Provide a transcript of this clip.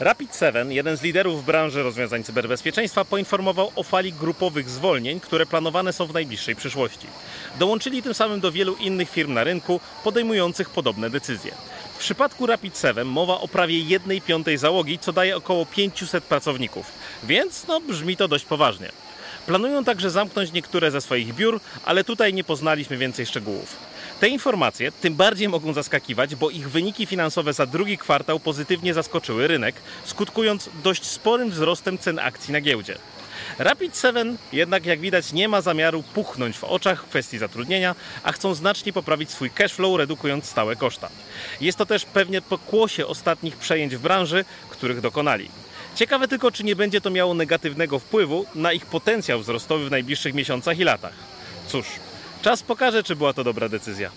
Rapid7, jeden z liderów branży rozwiązań cyberbezpieczeństwa, poinformował o fali grupowych zwolnień, które planowane są w najbliższej przyszłości. Dołączyli tym samym do wielu innych firm na rynku podejmujących podobne decyzje. W przypadku Rapid7 mowa o prawie 1 piątej załogi, co daje około 500 pracowników, więc no, brzmi to dość poważnie. Planują także zamknąć niektóre ze swoich biur, ale tutaj nie poznaliśmy więcej szczegółów. Te informacje tym bardziej mogą zaskakiwać, bo ich wyniki finansowe za drugi kwartał pozytywnie zaskoczyły rynek, skutkując dość sporym wzrostem cen akcji na giełdzie. Rapid7 jednak jak widać nie ma zamiaru puchnąć w oczach w kwestii zatrudnienia, a chcą znacznie poprawić swój cashflow, redukując stałe koszta. Jest to też pewnie pokłosie ostatnich przejęć w branży, których dokonali. Ciekawe tylko, czy nie będzie to miało negatywnego wpływu na ich potencjał wzrostowy w najbliższych miesiącach i latach. Cóż, czas pokaże, czy była to dobra decyzja.